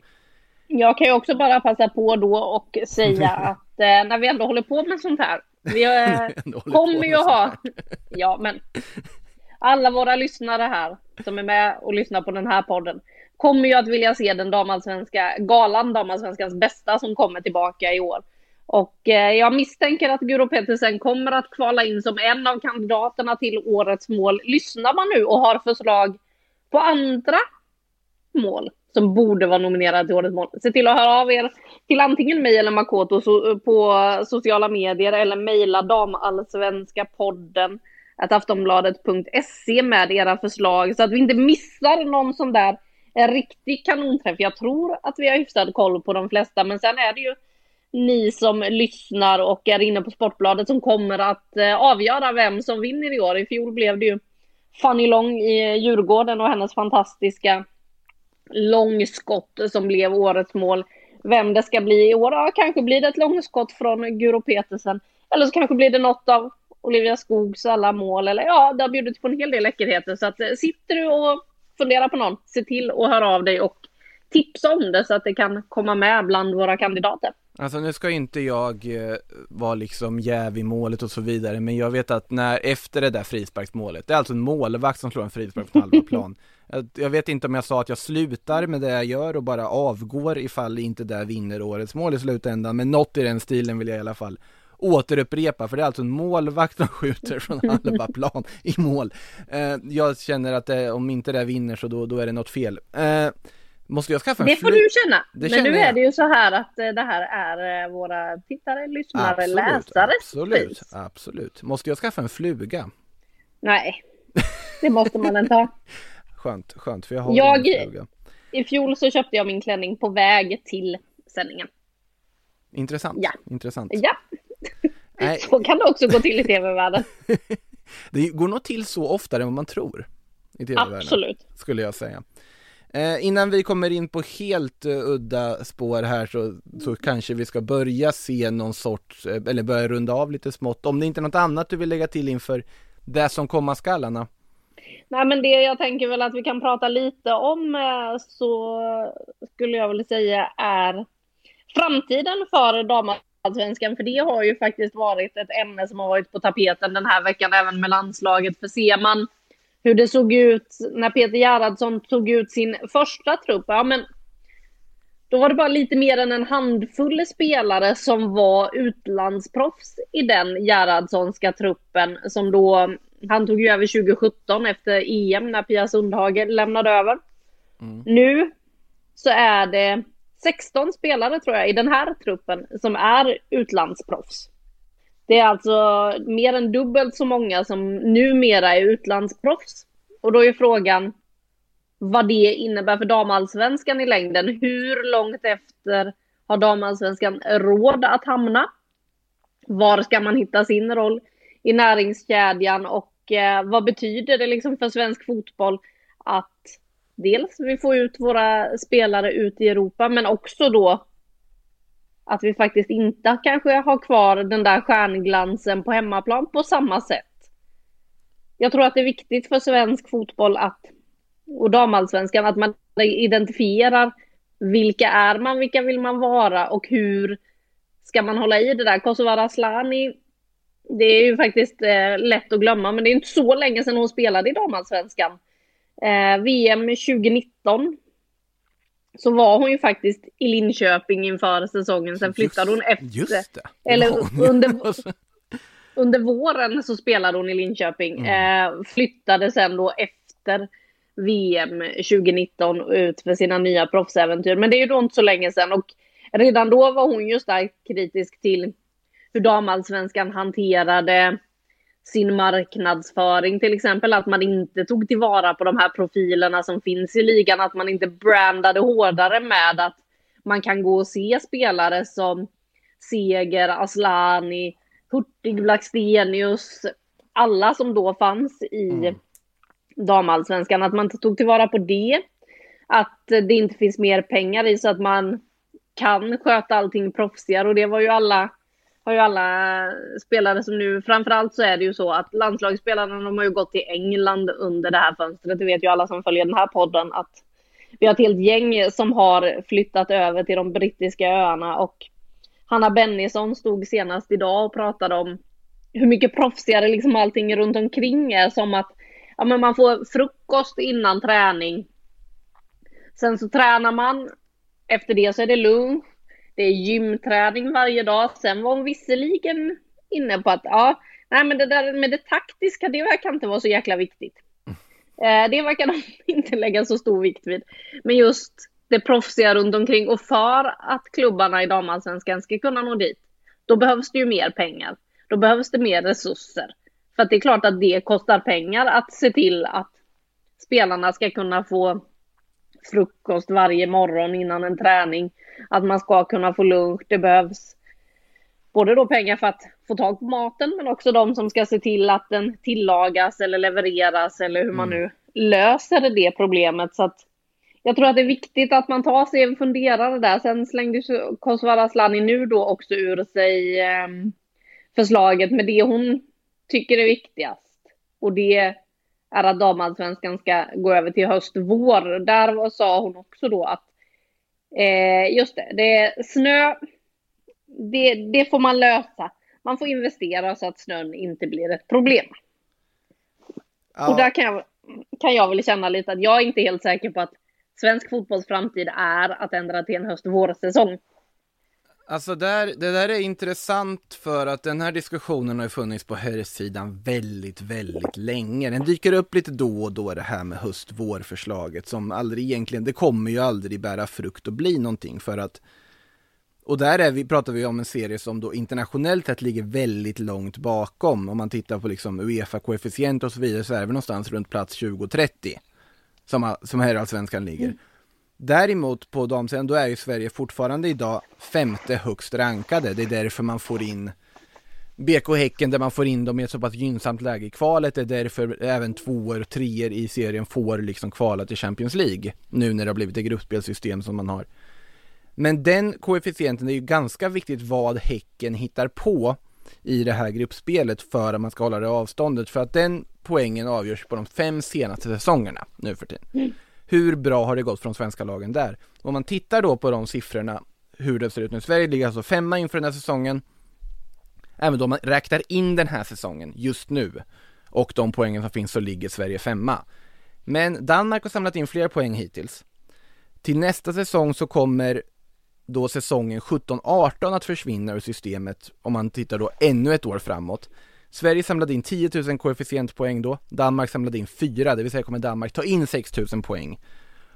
Jag kan ju också bara passa på då och säga att eh, när vi ändå håller på med sånt här, vi eh, kommer ju ha, ja men alla våra lyssnare här som är med och lyssnar på den här podden kommer ju att vilja se den damallsvenska galan, damallsvenskans bästa som kommer tillbaka i år. Och eh, jag misstänker att Guro Petersen kommer att kvala in som en av kandidaterna till årets mål. Lyssnar man nu och har förslag på andra mål som borde vara nominerade till årets mål, se till att höra av er till antingen mig eller Makoto eh, på sociala medier eller mejla damallsvenska podden att aftonbladet.se med era förslag så att vi inte missar någon sån där eh, riktig kanonträff. Jag tror att vi har hyfsad koll på de flesta, men sen är det ju ni som lyssnar och är inne på Sportbladet som kommer att eh, avgöra vem som vinner i år. I fjol blev det ju Fanny Long i eh, Djurgården och hennes fantastiska långskott som blev årets mål. Vem det ska bli i år? Ja, kanske blir det ett långskott från Guro Petersen. Eller så kanske blir det något av Olivia Skogs alla mål. Eller ja, det har bjudits på en hel del läckerheter. Så att, eh, sitter du och funderar på någon, se till att höra av dig och tipsa om det så att det kan komma med bland våra kandidater. Alltså nu ska inte jag eh, vara liksom jäv i målet och så vidare, men jag vet att när efter det där frisparksmålet, det är alltså en målvakt som slår en frispark på halva plan. Jag, jag vet inte om jag sa att jag slutar med det jag gör och bara avgår ifall inte det vinner årets mål i slutändan, men något i den stilen vill jag i alla fall återupprepa, för det är alltså en målvakt som skjuter från halva plan i mål. Eh, jag känner att det, om inte det vinner så då, då är det något fel. Eh, Måste jag skaffa en Det får du känna. Det Men nu jag. är det ju så här att eh, det här är eh, våra tittare, lyssnare, läsares absolut, pris. absolut. Måste jag skaffa en fluga? Nej, det måste man inte ha. Skönt, skönt för jag har Jag- ingen fluga. I fjol så köpte jag min klänning på väg till sändningen. Intressant, Ja. intressant. Ja, Nej, så kan det också gå till i tv-världen. det går nog till så oftare än vad man tror. I tv-världen, Absolut. skulle jag säga. Eh, innan vi kommer in på helt uh, udda spår här så, så kanske vi ska börja se någon sorts, eh, eller börja runda av lite smått. Om det inte är något annat du vill lägga till inför det som komma skall, Anna? Nej, men det jag tänker väl att vi kan prata lite om eh, så skulle jag vilja säga är framtiden för damallsvenskan. För det har ju faktiskt varit ett ämne som har varit på tapeten den här veckan även med landslaget. För ser man hur det såg ut när Peter Gerhardsson tog ut sin första trupp, ja men då var det bara lite mer än en handfull spelare som var utlandsproffs i den Gerhardssonska truppen som då, han tog ju över 2017 efter EM när Pia Sundhage lämnade över. Nu så är det 16 spelare tror jag i den här truppen som är utlandsproffs. Det är alltså mer än dubbelt så många som numera är utlandsproffs. Och då är frågan vad det innebär för damallsvenskan i längden. Hur långt efter har damallsvenskan råd att hamna? Var ska man hitta sin roll i näringskedjan och eh, vad betyder det liksom för svensk fotboll att dels vi får ut våra spelare ut i Europa men också då att vi faktiskt inte kanske har kvar den där stjärnglansen på hemmaplan på samma sätt. Jag tror att det är viktigt för svensk fotboll att, och damallsvenskan att man identifierar vilka är man, vilka vill man vara och hur ska man hålla i det där. Kosovare Asllani, det är ju faktiskt eh, lätt att glömma, men det är inte så länge sedan hon spelade i damallsvenskan. Eh, VM 2019 så var hon ju faktiskt i Linköping inför säsongen. Sen flyttade hon efter. Just det. Eller Ja, under- alltså, Under våren så spelade hon i Linköping. Eh, flyttade sen då efter VM 2019 ut för sina nya proffsäventyr. Men det är ju då inte så länge sedan. Och redan då var hon ju starkt kritisk till hur damallsvenskan hanterade sin marknadsföring till exempel. Att man inte tog tillvara på de här profilerna som finns i ligan. Att man inte brandade hårdare med att man kan gå och se spelare som Seger, Aslani, Hurtig, Blackstenius, alla som då fanns i damallsvenskan. Att man inte tog tillvara på det. Att det inte finns mer pengar i så att man kan sköta allting proffsigare och det var ju alla har ju alla spelare som nu, framförallt så är det ju så att landslagsspelarna de har ju gått till England under det här fönstret. Det vet ju alla som följer den här podden att vi har ett helt gäng som har flyttat över till de brittiska öarna och Hanna Bennison stod senast idag och pratade om hur mycket proffsigare liksom allting runt omkring är som att ja, men man får frukost innan träning. Sen så tränar man. Efter det så är det lunch. Det är gymträning varje dag. Sen var hon visserligen inne på att ja, nej men det där med det taktiska, det verkar inte vara så jäkla viktigt. Eh, det verkar de inte lägga så stor vikt vid. Men just det proffsiga runt omkring och för att klubbarna i damallsvenskan ska kunna nå dit, då behövs det ju mer pengar. Då behövs det mer resurser. För att det är klart att det kostar pengar att se till att spelarna ska kunna få frukost varje morgon innan en träning. Att man ska kunna få lunch. Det behövs både då pengar för att få tag på maten men också de som ska se till att den tillagas eller levereras eller hur man nu löser det problemet. Så att jag tror att det är viktigt att man tar sig en funderare där. Sen slängde Kosovare Asllani nu då också ur sig eh, förslaget med det hon tycker är viktigast. Och det är att damallsvenskan ska gå över till höst-vår. Där sa hon också då att eh, just det, det är snö, det, det får man lösa. Man får investera så att snön inte blir ett problem. Och ja, där kan jag, kan jag väl känna lite att jag är inte helt säker på att svensk fotbolls framtid är att ändra till en höst-vårsäsong. Alltså där, det där är intressant för att den här diskussionen har funnits på herrsidan väldigt, väldigt länge. Den dyker upp lite då och då det här med höst-vår-förslaget som aldrig egentligen, det kommer ju aldrig bära frukt och bli någonting för att och där är vi, pratar vi om en serie som då internationellt sett ligger väldigt långt bakom. Om man tittar på liksom Uefa-koefficient och så vidare så är vi någonstans runt plats 20-30 som, som herrallsvenskan ligger. Mm. Däremot på damsidan, då är ju Sverige fortfarande idag femte högst rankade. Det är därför man får in BK Häcken där man får in dem i ett så pass gynnsamt läge i kvalet. Det är därför även tvåor, och treor i serien får liksom kvala till Champions League. Nu när det har blivit ett gruppspelsystem som man har. Men den koefficienten är ju ganska viktigt vad Häcken hittar på i det här gruppspelet för att man ska hålla det avståndet. För att den poängen avgörs på de fem senaste säsongerna nu för tiden. Mm. Hur bra har det gått från svenska lagen där? Om man tittar då på de siffrorna, hur det ser ut nu. Sverige ligger alltså femma inför den här säsongen. Även då man räknar in den här säsongen just nu och de poängen som finns så ligger Sverige femma. Men Danmark har samlat in fler poäng hittills. Till nästa säsong så kommer då säsongen 17-18 att försvinna ur systemet om man tittar då ännu ett år framåt. Sverige samlade in 10 000 koefficientpoäng då. Danmark samlade in 4, det vill säga kommer Danmark ta in 6 000 poäng.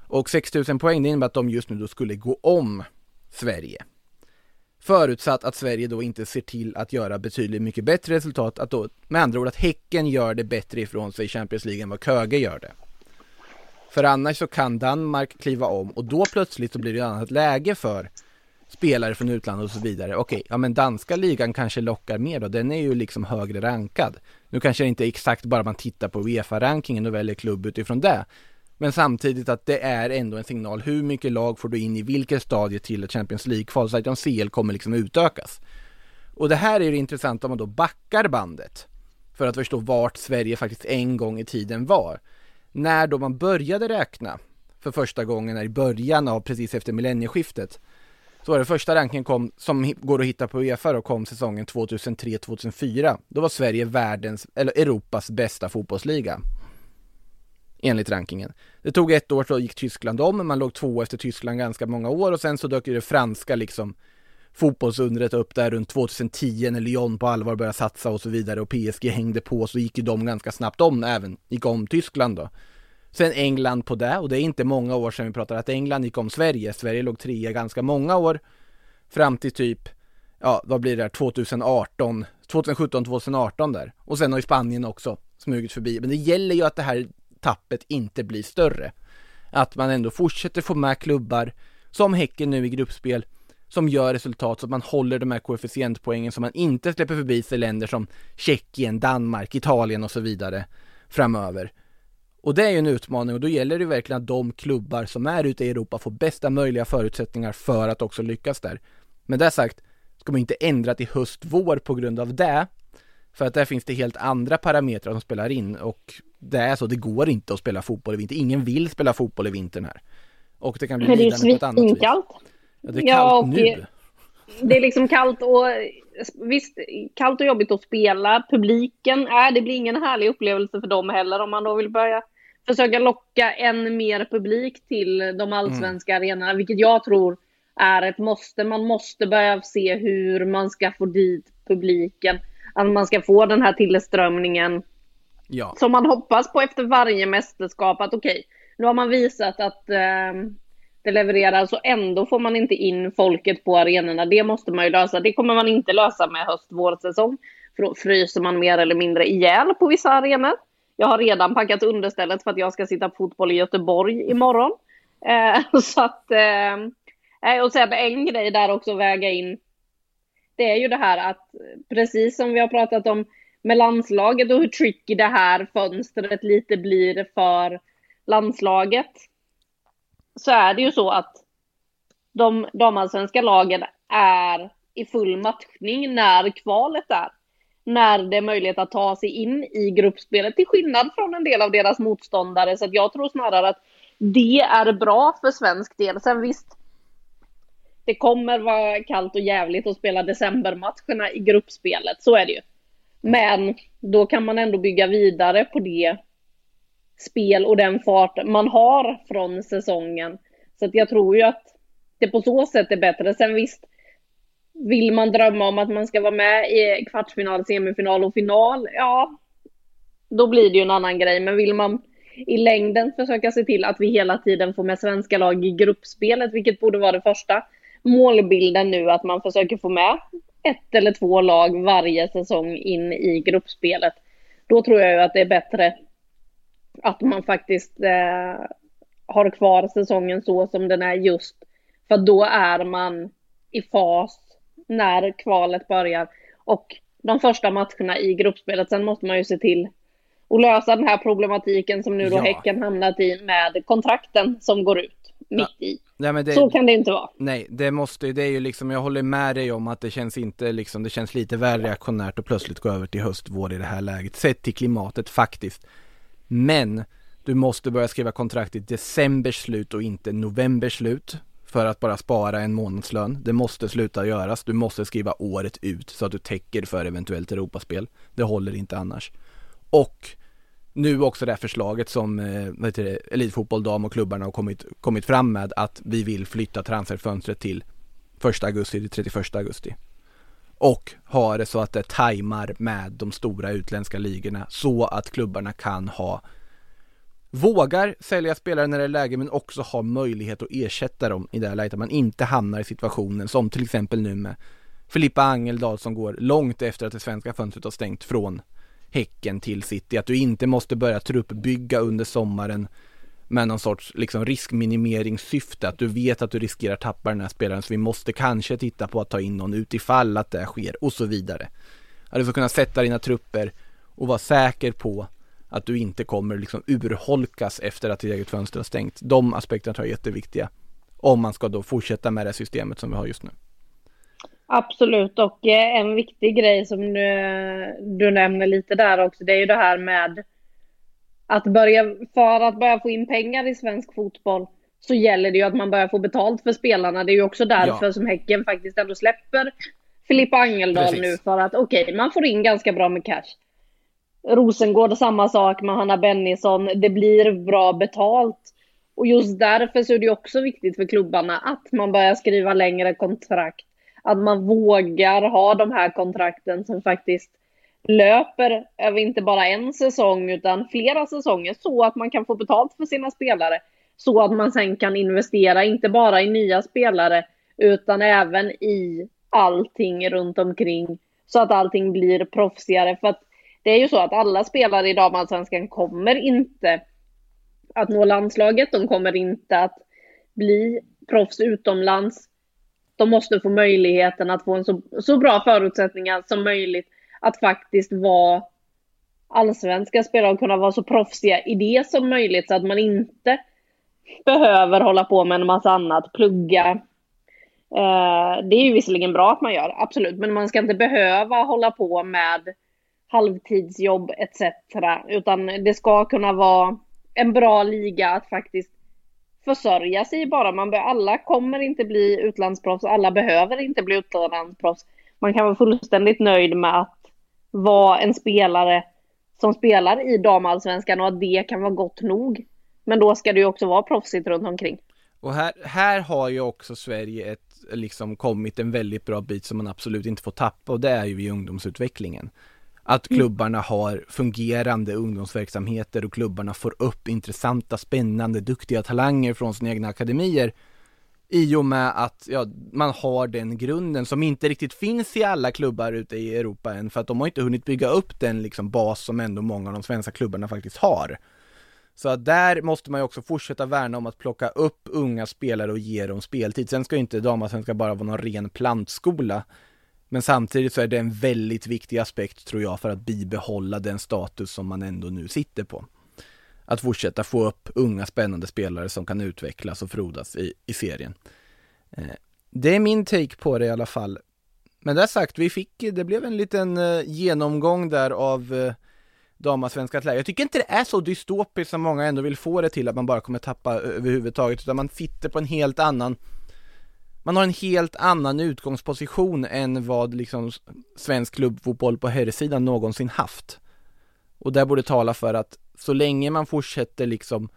Och 6 000 poäng det innebär att de just nu då skulle gå om Sverige. Förutsatt att Sverige då inte ser till att göra betydligt mycket bättre resultat, att då med andra ord att Häcken gör det bättre ifrån sig i Champions League än vad Köge gör det. För annars så kan Danmark kliva om och då plötsligt så blir det ett annat läge för spelare från utlandet och så vidare. Okej, ja men danska ligan kanske lockar mer då, den är ju liksom högre rankad. Nu kanske det inte är exakt bara man tittar på Uefa-rankingen och väljer klubb utifrån det. Men samtidigt att det är ändå en signal, hur mycket lag får du in i vilket stadie till ett Champions League-kval, så att om CL kommer liksom utökas. Och det här är det intressant om man då backar bandet, för att förstå vart Sverige faktiskt en gång i tiden var. När då man började räkna för första gången i början av precis efter millennieskiftet så var det första rankingen kom, som går att hitta på Uefa och kom säsongen 2003-2004. Då var Sverige världens, eller Europas bästa fotbollsliga. Enligt rankingen. Det tog ett år så gick Tyskland om, man låg två efter Tyskland ganska många år och sen så dök ju det franska liksom fotbollsundret upp där runt 2010 när Lyon på allvar började satsa och så vidare och PSG hängde på så gick ju de ganska snabbt om även, gick om Tyskland då. Sen England på det och det är inte många år sedan vi pratade att England gick om Sverige. Sverige låg trea ganska många år fram till typ, ja vad blir det 2018, 2017, 2018 där. Och sen har ju Spanien också smugit förbi. Men det gäller ju att det här tappet inte blir större. Att man ändå fortsätter få med klubbar som Häcken nu i gruppspel som gör resultat så att man håller de här koefficientpoängen så man inte släpper förbi sig länder som Tjeckien, Danmark, Italien och så vidare framöver. Och det är ju en utmaning och då gäller det verkligen att de klubbar som är ute i Europa får bästa möjliga förutsättningar för att också lyckas där. Men det sagt, ska man inte ändra till höst-vår på grund av det. För att där finns det helt andra parametrar som spelar in och det är så, det går inte att spela fotboll i vinter. Ingen vill spela fotboll i vintern här. Och det kan bli lidande på ett annat vis. Ja, det är kallt ja, nu. Det är liksom kallt och visst, kallt och jobbigt att spela. Publiken, äh, det blir ingen härlig upplevelse för dem heller om man då vill börja försöka locka än mer publik till de allsvenska mm. arenorna, vilket jag tror är ett måste. Man måste börja se hur man ska få dit publiken. Att man ska få den här tillströmningen ja. som man hoppas på efter varje mästerskap. Att okej, okay, nu har man visat att eh, det levererar så ändå får man inte in folket på arenorna. Det måste man ju lösa. Det kommer man inte lösa med höst vårsäsong. För då fryser man mer eller mindre ihjäl på vissa arenor. Jag har redan packat understället för att jag ska sitta på fotboll i Göteborg imorgon. Eh, så att, eh, eh, och sen en grej där också att väga in. Det är ju det här att precis som vi har pratat om med landslaget och hur tricky det här fönstret lite blir för landslaget så är det ju så att de damallsvenska lagen är i full matchning när kvalet är. När det är möjlighet att ta sig in i gruppspelet till skillnad från en del av deras motståndare. Så att jag tror snarare att det är bra för svensk del. Sen visst, det kommer vara kallt och jävligt att spela decembermatcherna i gruppspelet. Så är det ju. Men då kan man ändå bygga vidare på det spel och den fart man har från säsongen. Så att jag tror ju att det på så sätt är bättre. Sen visst, vill man drömma om att man ska vara med i kvartsfinal, semifinal och final, ja, då blir det ju en annan grej. Men vill man i längden försöka se till att vi hela tiden får med svenska lag i gruppspelet, vilket borde vara det första målbilden nu, att man försöker få med ett eller två lag varje säsong in i gruppspelet. Då tror jag ju att det är bättre att man faktiskt eh, har kvar säsongen så som den är just. För då är man i fas när kvalet börjar och de första matcherna i gruppspelet. Sen måste man ju se till att lösa den här problematiken som nu då ja. Häcken hamnat i med kontrakten som går ut mitt ja. i. Nej, det, så kan det inte vara. Nej, det måste det är ju liksom, jag håller med dig om att det känns inte liksom, det känns lite väl reaktionärt att plötsligt gå över till höst, vår i det här läget, sett till klimatet faktiskt. Men du måste börja skriva kontrakt i decembers slut och inte novembers slut för att bara spara en månadslön. Det måste sluta göras. Du måste skriva året ut så att du täcker för eventuellt Europaspel. Det håller inte annars. Och nu också det här förslaget som eh, vad heter det, Elitfotboll Dam och klubbarna har kommit, kommit fram med att vi vill flytta transferfönstret till 1 augusti till 31 augusti. Och ha det så att det tajmar med de stora utländska ligorna så att klubbarna kan ha vågar sälja spelare när det är läge men också har möjlighet att ersätta dem i det här läget. Att man inte hamnar i situationen som till exempel nu med Filippa Angeldal som går långt efter att det svenska fönstret har stängt från Häcken till City. Att du inte måste börja truppbygga under sommaren med någon sorts liksom riskminimeringssyfte. Att du vet att du riskerar tappa den här spelaren så vi måste kanske titta på att ta in någon utifall att det sker och så vidare. Att du ska kunna sätta dina trupper och vara säker på att du inte kommer liksom urholkas efter att ditt eget fönster har stängt. De aspekterna tror jag är jätteviktiga. Om man ska då fortsätta med det systemet som vi har just nu. Absolut, och eh, en viktig grej som du, du nämner lite där också, det är ju det här med att börja, för att börja få in pengar i svensk fotboll så gäller det ju att man börjar få betalt för spelarna. Det är ju också därför ja. som Häcken faktiskt ändå släpper Filippa Angeldal Precis. nu för att okej, okay, man får in ganska bra med cash. Rosengård samma sak med Hanna Bennison. Det blir bra betalt. Och just därför så är det också viktigt för klubbarna att man börjar skriva längre kontrakt. Att man vågar ha de här kontrakten som faktiskt löper över inte bara en säsong utan flera säsonger så att man kan få betalt för sina spelare. Så att man sen kan investera, inte bara i nya spelare utan även i allting runt omkring så att allting blir proffsigare. För att det är ju så att alla spelare i damallsvenskan kommer inte att nå landslaget. De kommer inte att bli proffs utomlands. De måste få möjligheten att få en så, så bra förutsättningar som möjligt att faktiskt vara allsvenska spelare och kunna vara så proffsiga i det som möjligt så att man inte behöver hålla på med en massa annat, plugga. Eh, det är ju visserligen bra att man gör, absolut, men man ska inte behöva hålla på med halvtidsjobb etc. Utan det ska kunna vara en bra liga att faktiskt försörja sig bara. Man be- alla kommer inte bli utlandsproffs, alla behöver inte bli utlandsproffs. Man kan vara fullständigt nöjd med att vara en spelare som spelar i damallsvenskan och att det kan vara gott nog. Men då ska det ju också vara proffsigt runt omkring. Och här, här har ju också Sverige ett, liksom kommit en väldigt bra bit som man absolut inte får tappa och det är ju i ungdomsutvecklingen. Att mm. klubbarna har fungerande ungdomsverksamheter och klubbarna får upp intressanta, spännande, duktiga talanger från sina egna akademier. I och med att ja, man har den grunden som inte riktigt finns i alla klubbar ute i Europa än för att de har inte hunnit bygga upp den liksom bas som ändå många av de svenska klubbarna faktiskt har. Så att där måste man ju också fortsätta värna om att plocka upp unga spelare och ge dem speltid. Sen ska ju inte damallsvenskan bara vara någon ren plantskola. Men samtidigt så är det en väldigt viktig aspekt tror jag för att bibehålla den status som man ändå nu sitter på. Att fortsätta få upp unga spännande spelare som kan utvecklas och frodas i, i serien. Eh, det är min take på det i alla fall. Men det sagt, vi fick, det blev en liten eh, genomgång där av eh, damasvenska läge. Jag tycker inte det är så dystopiskt som många ändå vill få det till att man bara kommer tappa överhuvudtaget utan man sitter på en helt annan man har en helt annan utgångsposition än vad liksom svensk klubbfotboll på herrsidan någonsin haft. Och det borde tala för att så länge man fortsätter liksom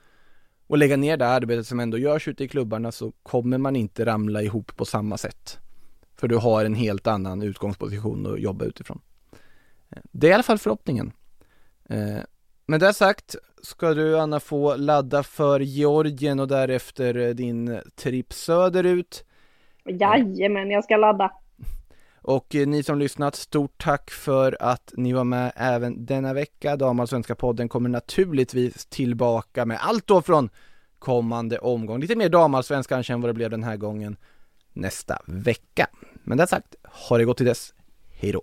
och lägga ner det arbetet som ändå görs ute i klubbarna så kommer man inte ramla ihop på samma sätt. För du har en helt annan utgångsposition att jobba utifrån. Det är i alla fall förhoppningen. Eh, med det sagt ska du Anna få ladda för Georgien och därefter eh, din tripp söderut. Jajamän, jag ska ladda. Och eh, ni som lyssnat, stort tack för att ni var med även denna vecka. Damallsvenska podden kommer naturligtvis tillbaka med allt då från kommande omgång. Lite mer damallsvenska kanske än vad det blev den här gången nästa vecka. Men det sagt, ha det gott till dess. Hej då!